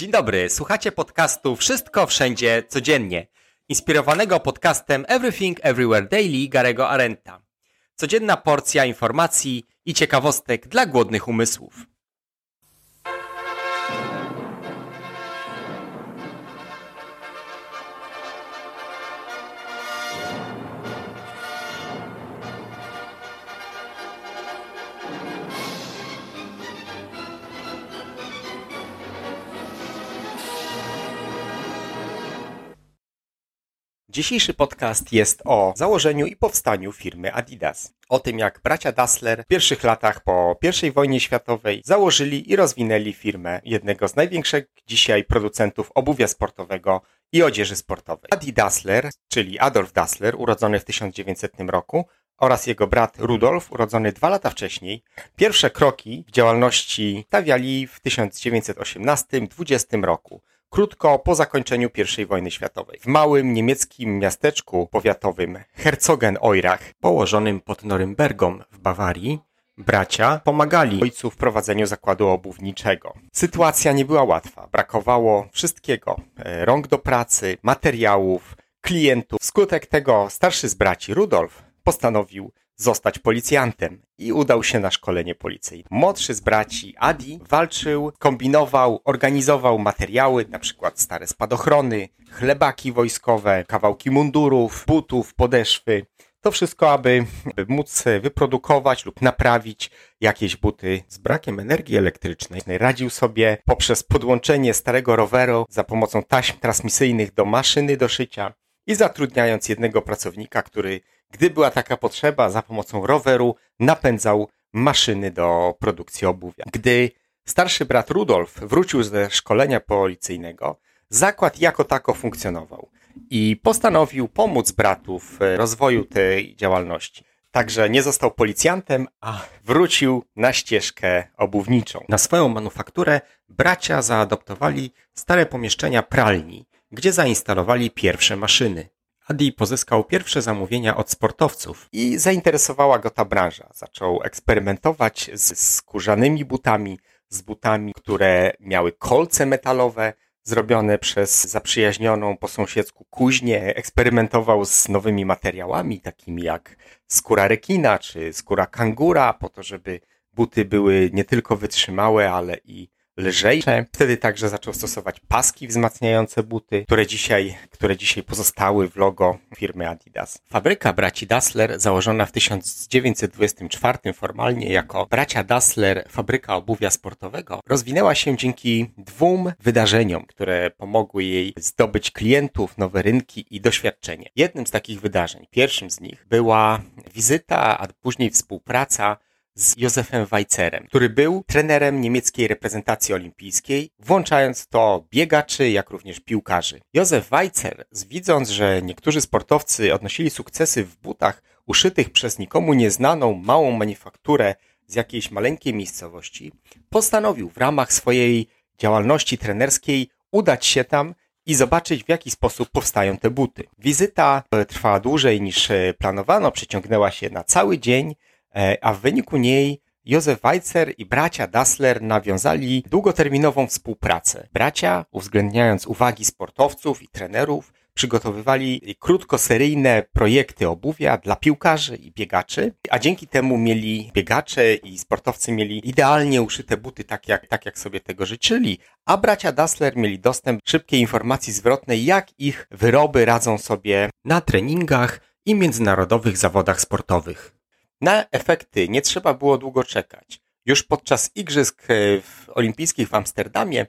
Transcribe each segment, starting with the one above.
Dzień dobry, słuchacie podcastu Wszystko Wszędzie Codziennie, inspirowanego podcastem Everything Everywhere Daily Garego Arenta. Codzienna porcja informacji i ciekawostek dla głodnych umysłów. Dzisiejszy podcast jest o założeniu i powstaniu firmy Adidas. O tym, jak bracia Dassler w pierwszych latach po I wojnie światowej założyli i rozwinęli firmę jednego z największych dzisiaj producentów obuwia sportowego i odzieży sportowej. Adi Dassler, czyli Adolf Dassler, urodzony w 1900 roku, oraz jego brat Rudolf, urodzony dwa lata wcześniej, pierwsze kroki w działalności stawiali w 1918-20 roku krótko po zakończeniu I wojny światowej. W małym niemieckim miasteczku powiatowym Herzogenaurach, położonym pod Norymbergą w Bawarii, bracia pomagali ojcu w prowadzeniu zakładu obuwniczego. Sytuacja nie była łatwa, brakowało wszystkiego, e, rąk do pracy, materiałów, klientów. Wskutek tego starszy z braci Rudolf postanowił zostać policjantem i udał się na szkolenie policyjne. Młodszy z braci Adi walczył, kombinował, organizował materiały, na przykład stare spadochrony, chlebaki wojskowe, kawałki mundurów, butów, podeszwy. To wszystko, aby, móc wyprodukować lub naprawić jakieś buty z brakiem energii elektrycznej. Radził sobie poprzez podłączenie starego roweru za pomocą taśm transmisyjnych do maszyny do szycia i zatrudniając jednego pracownika, który gdy była taka potrzeba, za pomocą roweru napędzał maszyny do produkcji obuwia. Gdy starszy brat Rudolf wrócił ze szkolenia policyjnego, zakład jako tako funkcjonował i postanowił pomóc bratu w rozwoju tej działalności. Także nie został policjantem, a wrócił na ścieżkę obuwniczą. Na swoją manufakturę bracia zaadoptowali stare pomieszczenia pralni, gdzie zainstalowali pierwsze maszyny. Adi pozyskał pierwsze zamówienia od sportowców i zainteresowała go ta branża. Zaczął eksperymentować z skórzanymi butami, z butami, które miały kolce metalowe, zrobione przez zaprzyjaźnioną po sąsiedzku kuźnię. Eksperymentował z nowymi materiałami, takimi jak skóra rekina czy skóra kangura, po to, żeby buty były nie tylko wytrzymałe, ale i lżejsze. Wtedy także zaczął stosować paski wzmacniające buty, które dzisiaj, które dzisiaj pozostały w logo firmy Adidas. Fabryka braci Dassler, założona w 1924 formalnie jako bracia Dassler Fabryka Obuwia Sportowego, rozwinęła się dzięki dwóm wydarzeniom, które pomogły jej zdobyć klientów, nowe rynki i doświadczenie. Jednym z takich wydarzeń, pierwszym z nich była wizyta, a później współpraca z Józefem Weicerem, który był trenerem niemieckiej reprezentacji olimpijskiej, włączając to biegaczy, jak również piłkarzy. Józef Weicer, widząc, że niektórzy sportowcy odnosili sukcesy w butach uszytych przez nikomu nieznaną małą manufakturę z jakiejś maleńkiej miejscowości, postanowił w ramach swojej działalności trenerskiej udać się tam i zobaczyć, w jaki sposób powstają te buty. Wizyta trwała dłużej niż planowano, przeciągnęła się na cały dzień, E, a w wyniku niej Józef Weitzer i bracia Dassler nawiązali długoterminową współpracę. Bracia, uwzględniając uwagi sportowców i trenerów, przygotowywali krótkoseryjne projekty obuwia dla piłkarzy i biegaczy, a dzięki temu mieli biegacze i sportowcy mieli idealnie uszyte buty tak jak, tak jak sobie tego życzyli, a bracia Dassler mieli dostęp do szybkiej informacji zwrotnej, jak ich wyroby radzą sobie na treningach i międzynarodowych zawodach sportowych. Na efekty nie trzeba było długo czekać. Już podczas igrzysk e, olimpijskich w Amsterdamie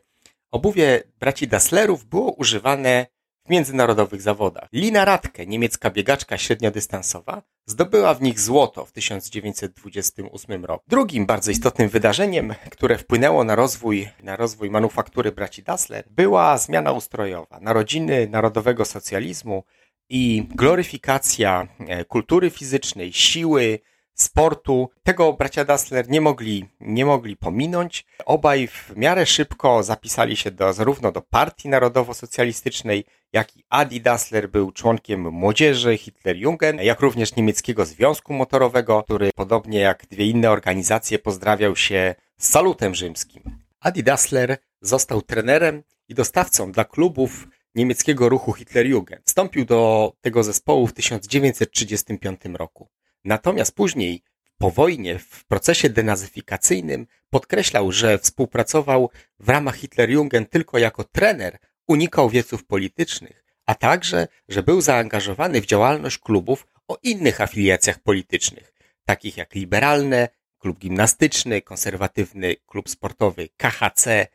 obuwie braci Dasslerów było używane w międzynarodowych zawodach. Lina Radke, niemiecka biegaczka średniodystansowa, zdobyła w nich złoto w 1928 roku. Drugim bardzo istotnym wydarzeniem, które wpłynęło na rozwój, na rozwój manufaktury braci Dassler, była zmiana ustrojowa. Narodziny narodowego socjalizmu i gloryfikacja e, kultury fizycznej, siły, sportu. Tego bracia Dassler nie mogli, nie mogli pominąć. Obaj w miarę szybko zapisali się do, zarówno do Partii Narodowo-Socjalistycznej, jak i Adi Dassler był członkiem młodzieży Hitlerjugend, jak również niemieckiego Związku Motorowego, który podobnie jak dwie inne organizacje pozdrawiał się salutem rzymskim. Adi Dassler został trenerem i dostawcą dla klubów niemieckiego ruchu Hitlerjugend. Wstąpił do tego zespołu w 1935 roku. Natomiast później po wojnie w procesie denazyfikacyjnym podkreślał, że współpracował w ramach Hitlerjugend tylko jako trener, unikał wieców politycznych, a także, że był zaangażowany w działalność klubów o innych afiliacjach politycznych, takich jak liberalne, klub gimnastyczny, konserwatywny klub sportowy KHC,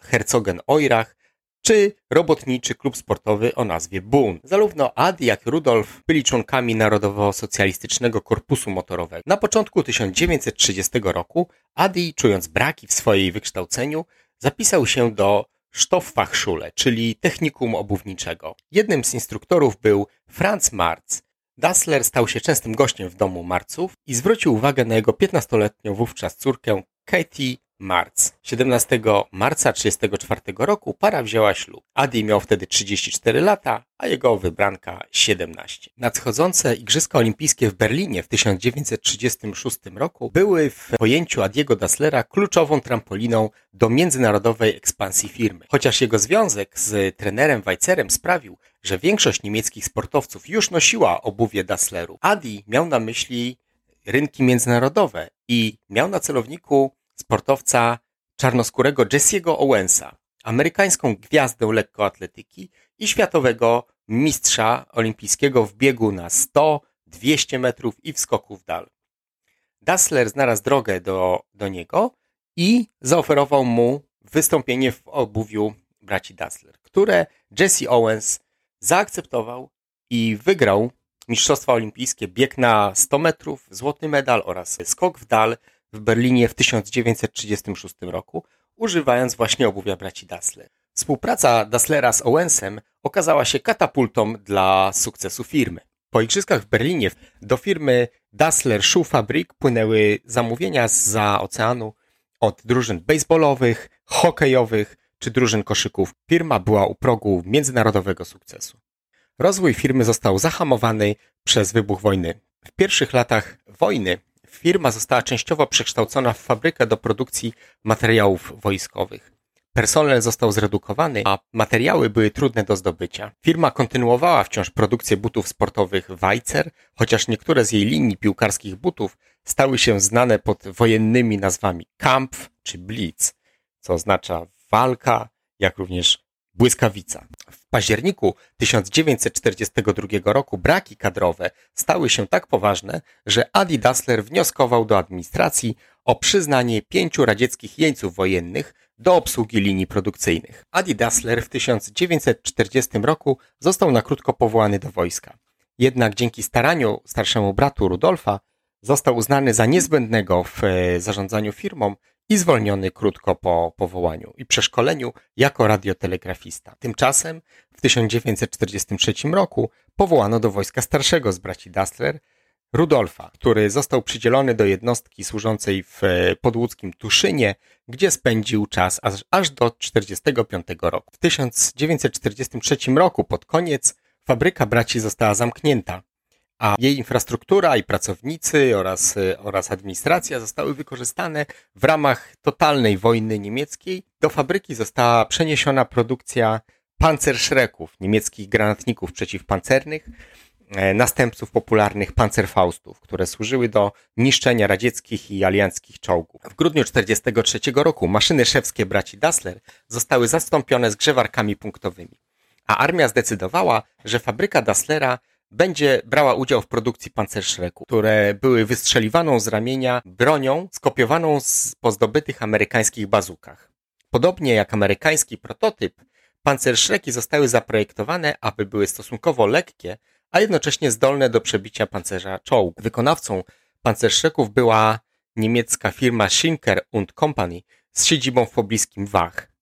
Herzogen Oirach czy robotniczy klub sportowy o nazwie Bun. Zarówno Adi jak i Rudolf byli członkami Narodowo-Socjalistycznego Korpusu Motorowego. Na początku 1930 roku Adi, czując braki w swojej wykształceniu, zapisał się do Stofffachschule, czyli technikum obuwniczego. Jednym z instruktorów był Franz Marz. Dassler stał się częstym gościem w domu Marców i zwrócił uwagę na jego 15-letnią wówczas córkę Katie Marc. 17 marca 1934 roku para wzięła ślub. Adi miał wtedy 34 lata, a jego wybranka 17. Nadchodzące Igrzyska Olimpijskie w Berlinie w 1936 roku były w pojęciu Adiego Dasslera kluczową trampoliną do międzynarodowej ekspansji firmy. Chociaż jego związek z trenerem Weizerem sprawił, że większość niemieckich sportowców już nosiła obuwie Dassleru, Adi miał na myśli rynki międzynarodowe i miał na celowniku sportowca czarnoskórego Jesse'ego Owensa, amerykańską gwiazdę lekkoatletyki i światowego mistrza olimpijskiego w biegu na 100, 200 metrów i w skoku w dal. Dassler znalazł drogę do, do niego i zaoferował mu wystąpienie w obuwiu braci Dassler, które Jesse Owens zaakceptował i wygrał Mistrzostwa Olimpijskie, bieg na 100 metrów, złoty medal oraz skok w dal w Berlinie w 1936 roku, używając właśnie obuwia braci Dassler. Współpraca Dasslera z Owensem okazała się katapultą dla sukcesu firmy. Po igrzyskach w Berlinie do firmy Dassler Shoe Fabrik płynęły zamówienia za oceanu od drużyn baseballowych, hokejowych czy drużyn koszyków. Firma była u progu międzynarodowego sukcesu. Rozwój firmy został zahamowany przez wybuch wojny. W pierwszych latach wojny Firma została częściowo przekształcona w fabrykę do produkcji materiałów wojskowych. Personel został zredukowany, a materiały były trudne do zdobycia. Firma kontynuowała wciąż produkcję butów sportowych Weizer, chociaż niektóre z jej linii piłkarskich butów stały się znane pod wojennymi nazwami Kampf czy Blitz, co oznacza walka, jak również błyskawica. W październiku 1942 roku braki kadrowe stały się tak poważne, że Adi Dassler wnioskował do administracji o przyznanie pięciu radzieckich jeńców wojennych do obsługi linii produkcyjnych. Adi Dassler w 1940 roku został na krótko powołany do wojska. Jednak dzięki staraniu starszemu bratu Rudolfa został uznany za niezbędnego w e, zarządzaniu firmą i zwolniony krótko po powołaniu i przeszkoleniu jako radiotelegrafista. Tymczasem w 1943 roku powołano do wojska starszego z braci Dassler Rudolfa, który został przydzielony do jednostki służącej w e, podłódzkim Tuszynie, gdzie spędził czas aż, aż do 1945 roku. W 1943 roku pod koniec fabryka braci została zamknięta, a jej infrastruktura i pracownicy oraz, y, oraz administracja zostały wykorzystane w ramach totalnej wojny niemieckiej. Do fabryki została przeniesiona produkcja pancerszreków, niemieckich granatników przeciwpancernych, e, następców popularnych pancerfaustów, które służyły do niszczenia radzieckich i alianckich czołgów. W grudniu 1943 roku maszyny szewskie braci Dassler zostały zastąpione zgrzewarkami punktowymi, a armia zdecydowała, że fabryka Dasslera będzie brała udział w produkcji pancerszreku, które były wystrzeliwaną z ramienia bronią skopiowaną z, po zdobytych amerykańskich bazukach. Podobnie jak amerykański prototyp, pancerszreki zostały zaprojektowane, aby były stosunkowo lekkie, a jednocześnie zdolne do przebicia pancerza czołgu. Wykonawcą pancerszreków była niemiecka firma Schinker und Company z siedzibą w pobliskim Wach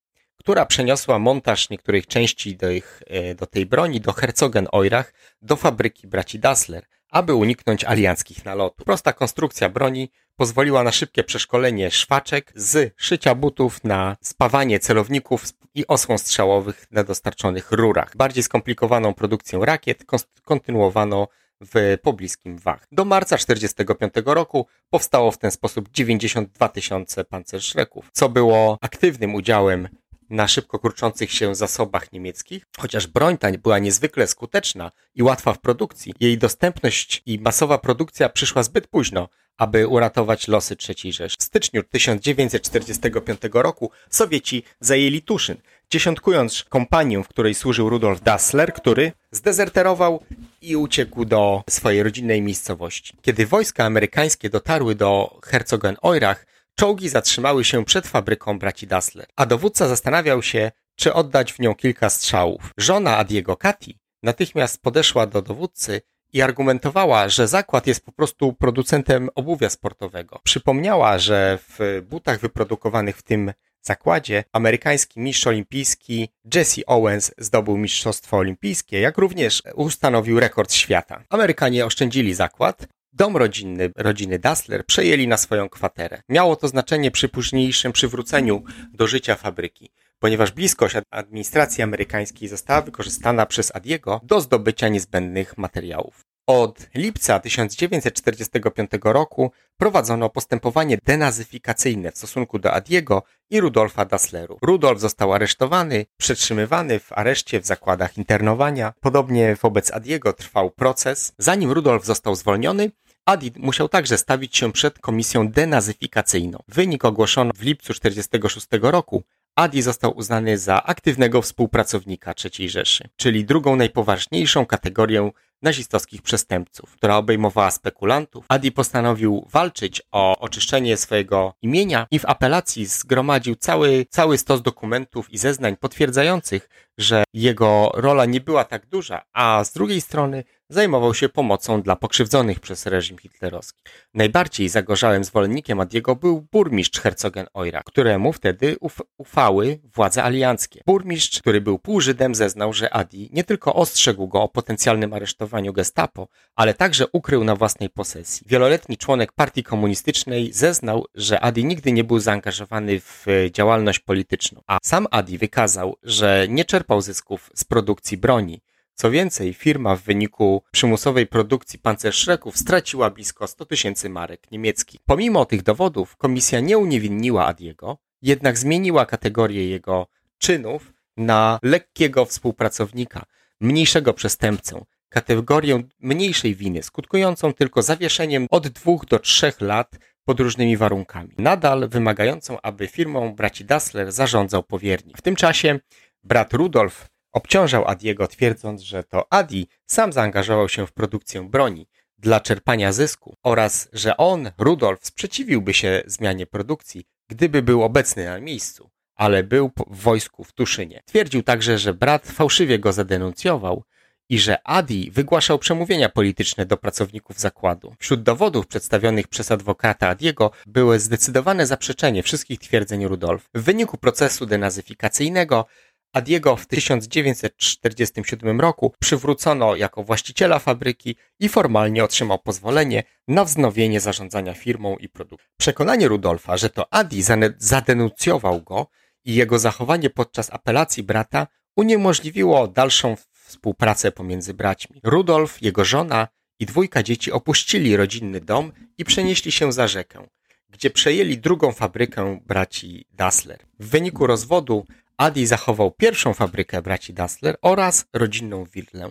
która przeniosła montaż niektórych części do, ich, e, do tej broni do Herzogen-Oirach, do fabryki braci Dassler, aby uniknąć alianckich nalotów. Prosta konstrukcja broni pozwoliła na szybkie przeszkolenie szwaczek z szycia butów na spawanie celowników i osłon strzałowych na dostarczonych rurach. Bardziej skomplikowaną produkcję rakiet kontynuowano w pobliskim Wach. Do marca 1945 roku powstało w ten sposób 92 tysiące pancerszreków, co było aktywnym udziałem na szybko kurczących się zasobach niemieckich. Chociaż broń ta była niezwykle skuteczna i łatwa w produkcji, jej dostępność i masowa produkcja przyszła zbyt późno, aby uratować losy III Rzeszy. W styczniu 1945 roku Sowieci zajęli Tuszyn, dziesiątkując kompanię, w której służył Rudolf Dassler, który zdezerterował i uciekł do swojej rodzinnej miejscowości. Kiedy wojska amerykańskie dotarły do Herzogenaurach, czołgi zatrzymały się przed fabryką braci Dassler, a dowódca zastanawiał się, czy oddać w nią kilka strzałów. Żona Adiego Kati natychmiast podeszła do dowódcy i argumentowała, że zakład jest po prostu producentem obuwia sportowego. Przypomniała, że w butach wyprodukowanych w tym zakładzie amerykański mistrz olimpijski Jesse Owens zdobył mistrzostwo olimpijskie, jak również ustanowił rekord świata. Amerykanie oszczędzili zakład, Dom rodzinny rodziny Dassler przejęli na swoją kwaterę. Miało to znaczenie przy późniejszym przywróceniu do życia fabryki, ponieważ bliskość administracji amerykańskiej została wykorzystana przez Adiego do zdobycia niezbędnych materiałów. Od lipca 1945 roku prowadzono postępowanie denazyfikacyjne w stosunku do Adiego i Rudolfa Dassleru. Rudolf został aresztowany, przetrzymywany w areszcie w zakładach internowania. Podobnie wobec Adiego trwał proces. Zanim Rudolf został zwolniony, Adi musiał także stawić się przed komisją denazyfikacyjną. Wynik ogłoszono w lipcu 1946 roku, Adi został uznany za aktywnego współpracownika III Rzeszy, czyli drugą najpoważniejszą kategorię nazistowskich przestępców, która obejmowała spekulantów. Adi postanowił walczyć o oczyszczenie swojego imienia i w apelacji zgromadził cały, cały stos dokumentów i zeznań potwierdzających, że jego rola nie była tak duża, a z drugiej strony zajmował się pomocą dla pokrzywdzonych przez reżim hitlerowski. Najbardziej zagorzałym zwolennikiem Adiego był burmistrz Herzogenaurach, któremu wtedy uf ufały władze alianckie. Burmistrz, który był półżydem, zeznał, że Adi nie tylko ostrzegł go o potencjalnym aresztowaniu gestapo, ale także ukrył na własnej posesji. Wieloletni członek partii komunistycznej zeznał, że Adi nigdy nie był zaangażowany w działalność polityczną, a sam Adi wykazał, że nie czerpał zysków z produkcji broni, co więcej, firma w wyniku przymusowej produkcji pancerszreków straciła blisko 100 tysięcy marek niemieckich. Pomimo tych dowodów komisja nie uniewinniła Adiego, jednak zmieniła kategorię jego czynów na lekkiego współpracownika, mniejszego przestępcę, kategorię mniejszej winy, skutkującą tylko zawieszeniem od dwóch do trzech lat pod różnymi warunkami. Nadal wymagającą, aby firmą braci Dassler zarządzał powiernik. W tym czasie brat Rudolf Obciążał Adiego twierdząc, że to Adi sam zaangażował się w produkcję broni dla czerpania zysku oraz że on, Rudolf, sprzeciwiłby się zmianie produkcji, gdyby był obecny na miejscu, ale był w wojsku w Tuszynie. Twierdził także, że brat fałszywie go zadenuncjował i że Adi wygłaszał przemówienia polityczne do pracowników zakładu. Wśród dowodów przedstawionych przez adwokata Adiego były zdecydowane zaprzeczenie wszystkich twierdzeń Rudolf. W wyniku procesu denazyfikacyjnego Adiego w 1947 roku przywrócono jako właściciela fabryki i formalnie otrzymał pozwolenie na wznowienie zarządzania firmą i produktem. Przekonanie Rudolfa, że to Adi zadenuncjował go i jego zachowanie podczas apelacji brata uniemożliwiło dalszą współpracę pomiędzy braćmi. Rudolf, jego żona i dwójka dzieci opuścili rodzinny dom i przenieśli się za rzekę, gdzie przejęli drugą fabrykę braci Dassler. W wyniku rozwodu Adi zachował pierwszą fabrykę braci Dassler oraz rodzinną willę.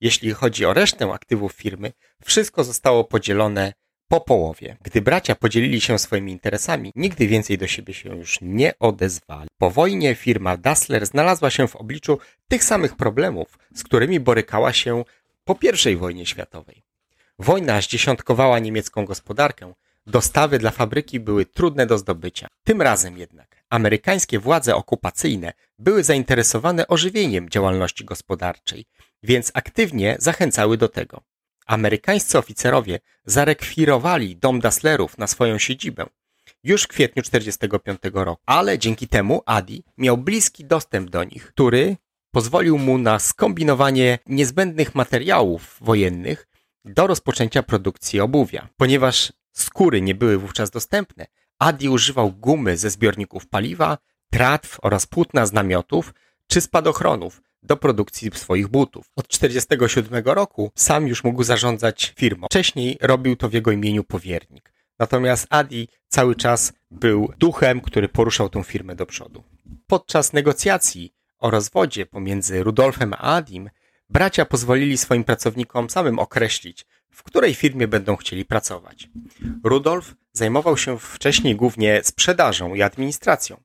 Jeśli chodzi o resztę aktywów firmy, wszystko zostało podzielone po połowie. Gdy bracia podzielili się swoimi interesami, nigdy więcej do siebie się już nie odezwali. Po wojnie firma Dassler znalazła się w obliczu tych samych problemów, z którymi borykała się po I wojnie światowej. Wojna zdziesiątkowała niemiecką gospodarkę, Dostawy dla fabryki były trudne do zdobycia. Tym razem jednak amerykańskie władze okupacyjne były zainteresowane ożywieniem działalności gospodarczej, więc aktywnie zachęcały do tego. Amerykańscy oficerowie zarekwirowali dom Dasslerów na swoją siedzibę już w kwietniu 1945 roku, ale dzięki temu Adi miał bliski dostęp do nich, który pozwolił mu na skombinowanie niezbędnych materiałów wojennych do rozpoczęcia produkcji obuwia. Ponieważ Skóry nie były wówczas dostępne. Adi używał gumy ze zbiorników paliwa, tratw oraz płótna z namiotów czy spadochronów do produkcji swoich butów. Od 1947 roku sam już mógł zarządzać firmą. Wcześniej robił to w jego imieniu powiernik. Natomiast Adi cały czas był duchem, który poruszał tą firmę do przodu. Podczas negocjacji o rozwodzie pomiędzy Rudolfem a Adim, bracia pozwolili swoim pracownikom samym określić, w której firmie będą chcieli pracować. Rudolf zajmował się wcześniej głównie sprzedażą i administracją,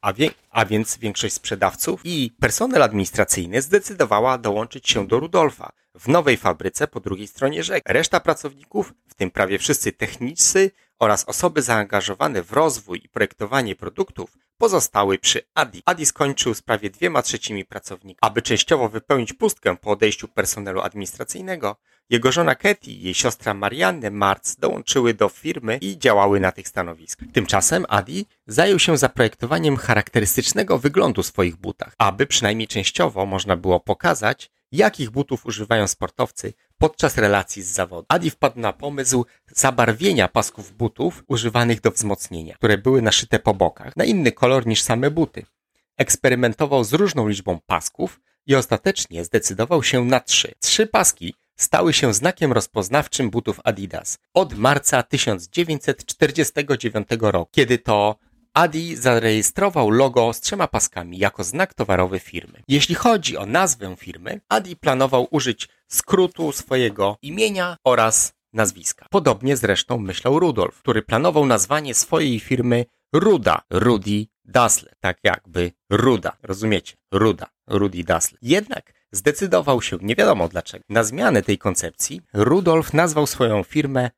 a, wie, a, więc większość sprzedawców i personel administracyjny zdecydowała dołączyć się do Rudolfa w nowej fabryce po drugiej stronie rzeki. Reszta pracowników, w tym prawie wszyscy technicy oraz osoby zaangażowane w rozwój i projektowanie produktów, pozostały przy Adi. Adi skończył z prawie dwiema trzecimi pracownikami. Aby częściowo wypełnić pustkę po odejściu personelu administracyjnego, jego żona Katie i jej siostra Marianne Marz dołączyły do firmy i działały na tych stanowiskach. Tymczasem Adi zajął się zaprojektowaniem charakterystycznego wyglądu swoich butach, aby przynajmniej częściowo można było pokazać, jakich butów używają sportowcy podczas relacji z zawodem. Adi wpadł na pomysł zabarwienia pasków butów używanych do wzmocnienia, które były naszyte po bokach, na inny kolor niż same buty. Eksperymentował z różną liczbą pasków i ostatecznie zdecydował się na trzy. Trzy paski stały się znakiem rozpoznawczym butów Adidas od marca 1949 roku, kiedy to Adi zarejestrował logo z trzema paskami jako znak towarowy firmy. Jeśli chodzi o nazwę firmy, Adi planował użyć skrótu swojego imienia oraz nazwiska. Podobnie zresztą myślał Rudolf, który planował nazwanie swojej firmy Ruda, Rudy Dassler, tak jakby Ruda, rozumiecie? Ruda, Rudy Dassler. Jednak zdecydował się, nie wiadomo dlaczego, na zmianę tej koncepcji. Rudolf nazwał swoją firmę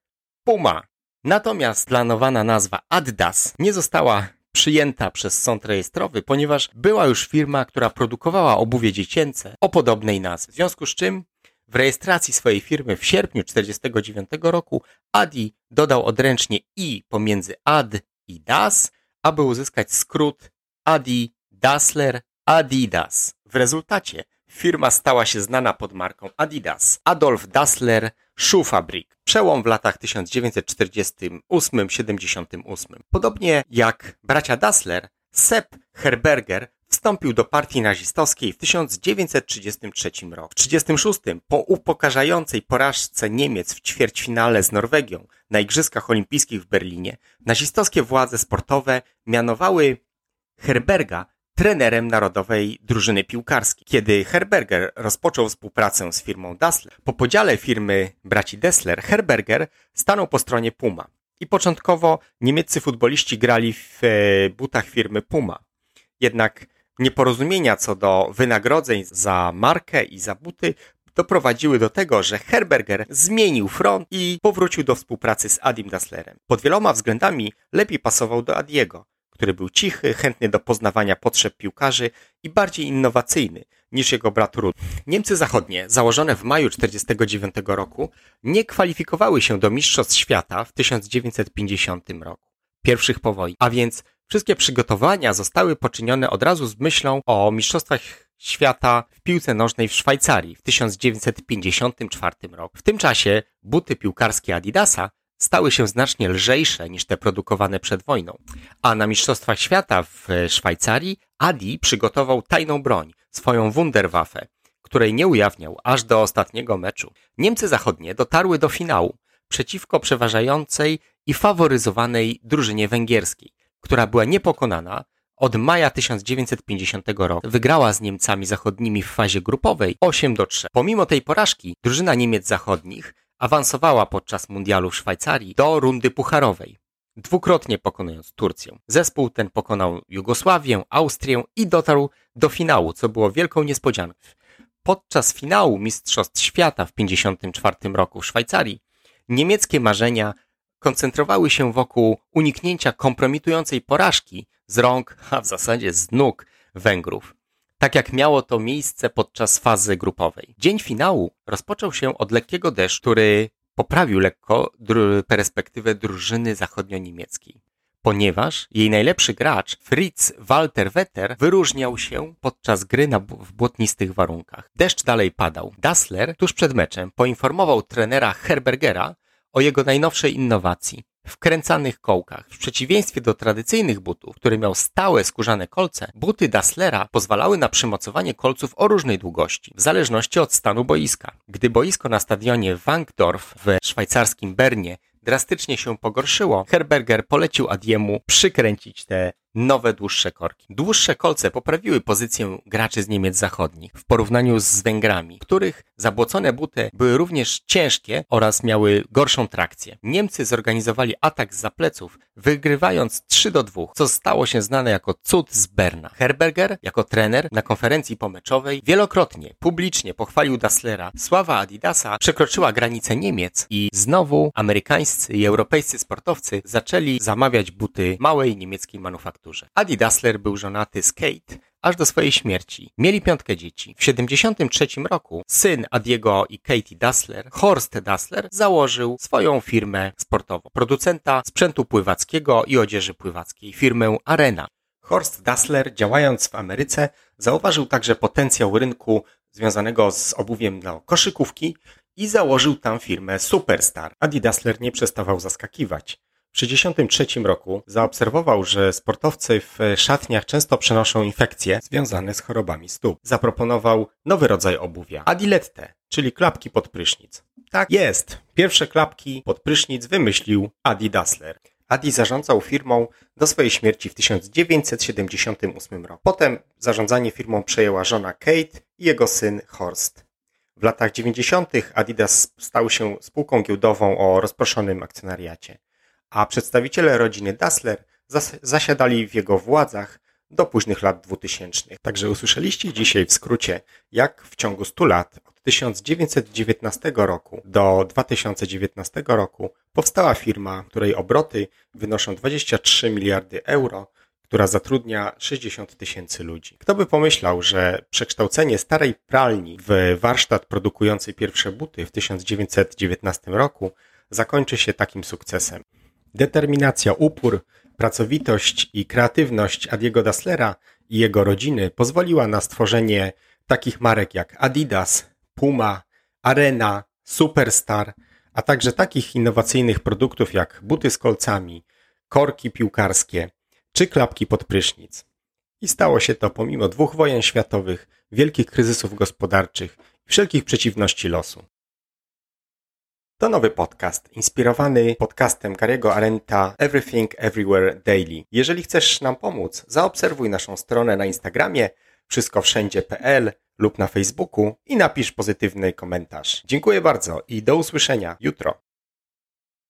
Puma. Natomiast planowana nazwa Adidas nie została przyjęta przez sąd rejestrowy, ponieważ była już firma, która produkowała obuwie dziecięce o podobnej nazwie. W związku z czym w rejestracji swojej firmy w sierpniu 1949 roku Adi dodał odręcznie i pomiędzy ad i das, aby uzyskać skrót Adi Dassler Adidas. W rezultacie firma stała się znana pod marką Adidas. Adolf Dassler Schuhfabrik. Przełom w latach 1948-78. Podobnie jak bracia Dassler, Sepp Herberger wstąpił do partii nazistowskiej w 1933 roku. W 1936 po upokarzającej porażce Niemiec w ćwierćfinale z Norwegią na Igrzyskach Olimpijskich w Berlinie, nazistowskie władze sportowe mianowały Herberga trenerem narodowej drużyny piłkarskiej. Kiedy Herberger rozpoczął współpracę z firmą Dassler, po podziale firmy braci Dessler, Herberger stanął po stronie Puma. I początkowo niemieccy futboliści grali w e, butach firmy Puma. Jednak nieporozumienia co do wynagrodzeń za markę i za buty doprowadziły do tego, że Herberger zmienił front i powrócił do współpracy z Adim Dasslerem. Pod wieloma względami lepiej pasował do Adiego który był cichy, chętny do poznawania potrzeb piłkarzy i bardziej innowacyjny niż jego brat Rud. Niemcy Zachodnie, założone w maju 1949 roku, nie kwalifikowały się do Mistrzostw Świata w 1950 roku, pierwszych po wojnie, a więc wszystkie przygotowania zostały poczynione od razu z myślą o Mistrzostwach Świata w piłce nożnej w Szwajcarii w 1954 roku. W tym czasie buty piłkarskie Adidasa stały się znacznie lżejsze niż te produkowane przed wojną. A na Mistrzostwach Świata w Szwajcarii Adi przygotował tajną broń, swoją Wunderwaffe, której nie ujawniał aż do ostatniego meczu. Niemcy Zachodnie dotarły do finału przeciwko przeważającej i faworyzowanej drużynie węgierskiej, która była niepokonana od maja 1950 roku. Wygrała z Niemcami Zachodnimi w fazie grupowej 8 do 3. Pomimo tej porażki, drużyna Niemiec Zachodnich awansowała podczas mundialu w Szwajcarii do rundy pucharowej, dwukrotnie pokonując Turcję. Zespół ten pokonał Jugosławię, Austrię i dotarł do finału, co było wielką niespodzianką. Podczas finału Mistrzostw Świata w 1954 roku w Szwajcarii niemieckie marzenia koncentrowały się wokół uniknięcia kompromitującej porażki z rąk, a w zasadzie z nóg Węgrów tak jak miało to miejsce podczas fazy grupowej. Dzień finału rozpoczął się od lekkiego deszczu, który poprawił lekko dru perspektywę drużyny zachodnio-niemieckiej, ponieważ jej najlepszy gracz, Fritz Walter Wetter, wyróżniał się podczas gry na, w błotnistych warunkach. Deszcz dalej padał. Dassler tuż przed meczem poinformował trenera Herbergera o jego najnowszej innowacji wkręcanych kołkach. W przeciwieństwie do tradycyjnych butów, który miał stałe skórzane kolce, buty Dasslera pozwalały na przymocowanie kolców o różnej długości, w zależności od stanu boiska. Gdy boisko na stadionie Wankdorf w szwajcarskim Bernie drastycznie się pogorszyło, Herberger polecił Adiemu przykręcić te nowe, dłuższe korki. Dłuższe kolce poprawiły pozycję graczy z Niemiec zachodnich w porównaniu z Węgrami, których zabłocone buty były również ciężkie oraz miały gorszą trakcję. Niemcy zorganizowali atak z pleców, wygrywając 3 do 2, co stało się znane jako cud z Berna. Herberger, jako trener na konferencji pomeczowej, wielokrotnie publicznie pochwalił Dasslera. Sława Adidasa przekroczyła granice Niemiec i znowu amerykańscy i europejscy sportowcy zaczęli zamawiać buty małej niemieckiej manufaktury. Adi Dassler był żonaty z Kate aż do swojej śmierci. Mieli piątkę dzieci. W 73 roku syn Adiego i Katie Dassler, Horst Dassler, założył swoją firmę sportową. Producenta sprzętu pływackiego i odzieży pływackiej, firmę Arena. Horst Dassler, działając w Ameryce, zauważył także potencjał rynku związanego z obuwiem dla koszykówki i założył tam firmę Superstar. Adi Dassler nie przestawał zaskakiwać. W 1963 roku zaobserwował, że sportowcy w szatniach często przenoszą infekcje związane z chorobami stóp. Zaproponował nowy rodzaj obuwia. Adilette, czyli klapki pod prysznic. Tak jest. Pierwsze klapki pod prysznic wymyślił Adi Dassler. Adi zarządzał firmą do swojej śmierci w 1978 roku. Potem zarządzanie firmą przejęła żona Kate i jego syn Horst. W latach 90. Adidas stał się spółką giełdową o rozproszonym akcjonariacie a przedstawiciele rodziny Dassler zas zasiadali w jego władzach do późnych lat 2000. Także usłyszeliście dzisiaj w skrócie, jak w ciągu 100 lat, od 1919 roku do 2019 roku, powstała firma, której obroty wynoszą 23 miliardy euro, która zatrudnia 60 tysięcy ludzi. Kto by pomyślał, że przekształcenie starej pralni w warsztat produkujący pierwsze buty w 1919 roku zakończy się takim sukcesem. Determinacja, upór, pracowitość i kreatywność Adiego Dasslera i jego rodziny pozwoliła na stworzenie takich marek jak Adidas, Puma, Arena, Superstar, a także takich innowacyjnych produktów jak buty z kolcami, korki piłkarskie czy klapki pod prysznic. I stało się to pomimo dwóch wojen światowych, wielkich kryzysów gospodarczych i wszelkich przeciwności losu. To nowy podcast, inspirowany podcastem Gary'ego Arenta Everything Everywhere Daily. Jeżeli chcesz nam pomóc, zaobserwuj naszą stronę na Instagramie wszystkowszędzie.pl lub na Facebooku i napisz pozytywny komentarz. Dziękuję bardzo i do usłyszenia jutro.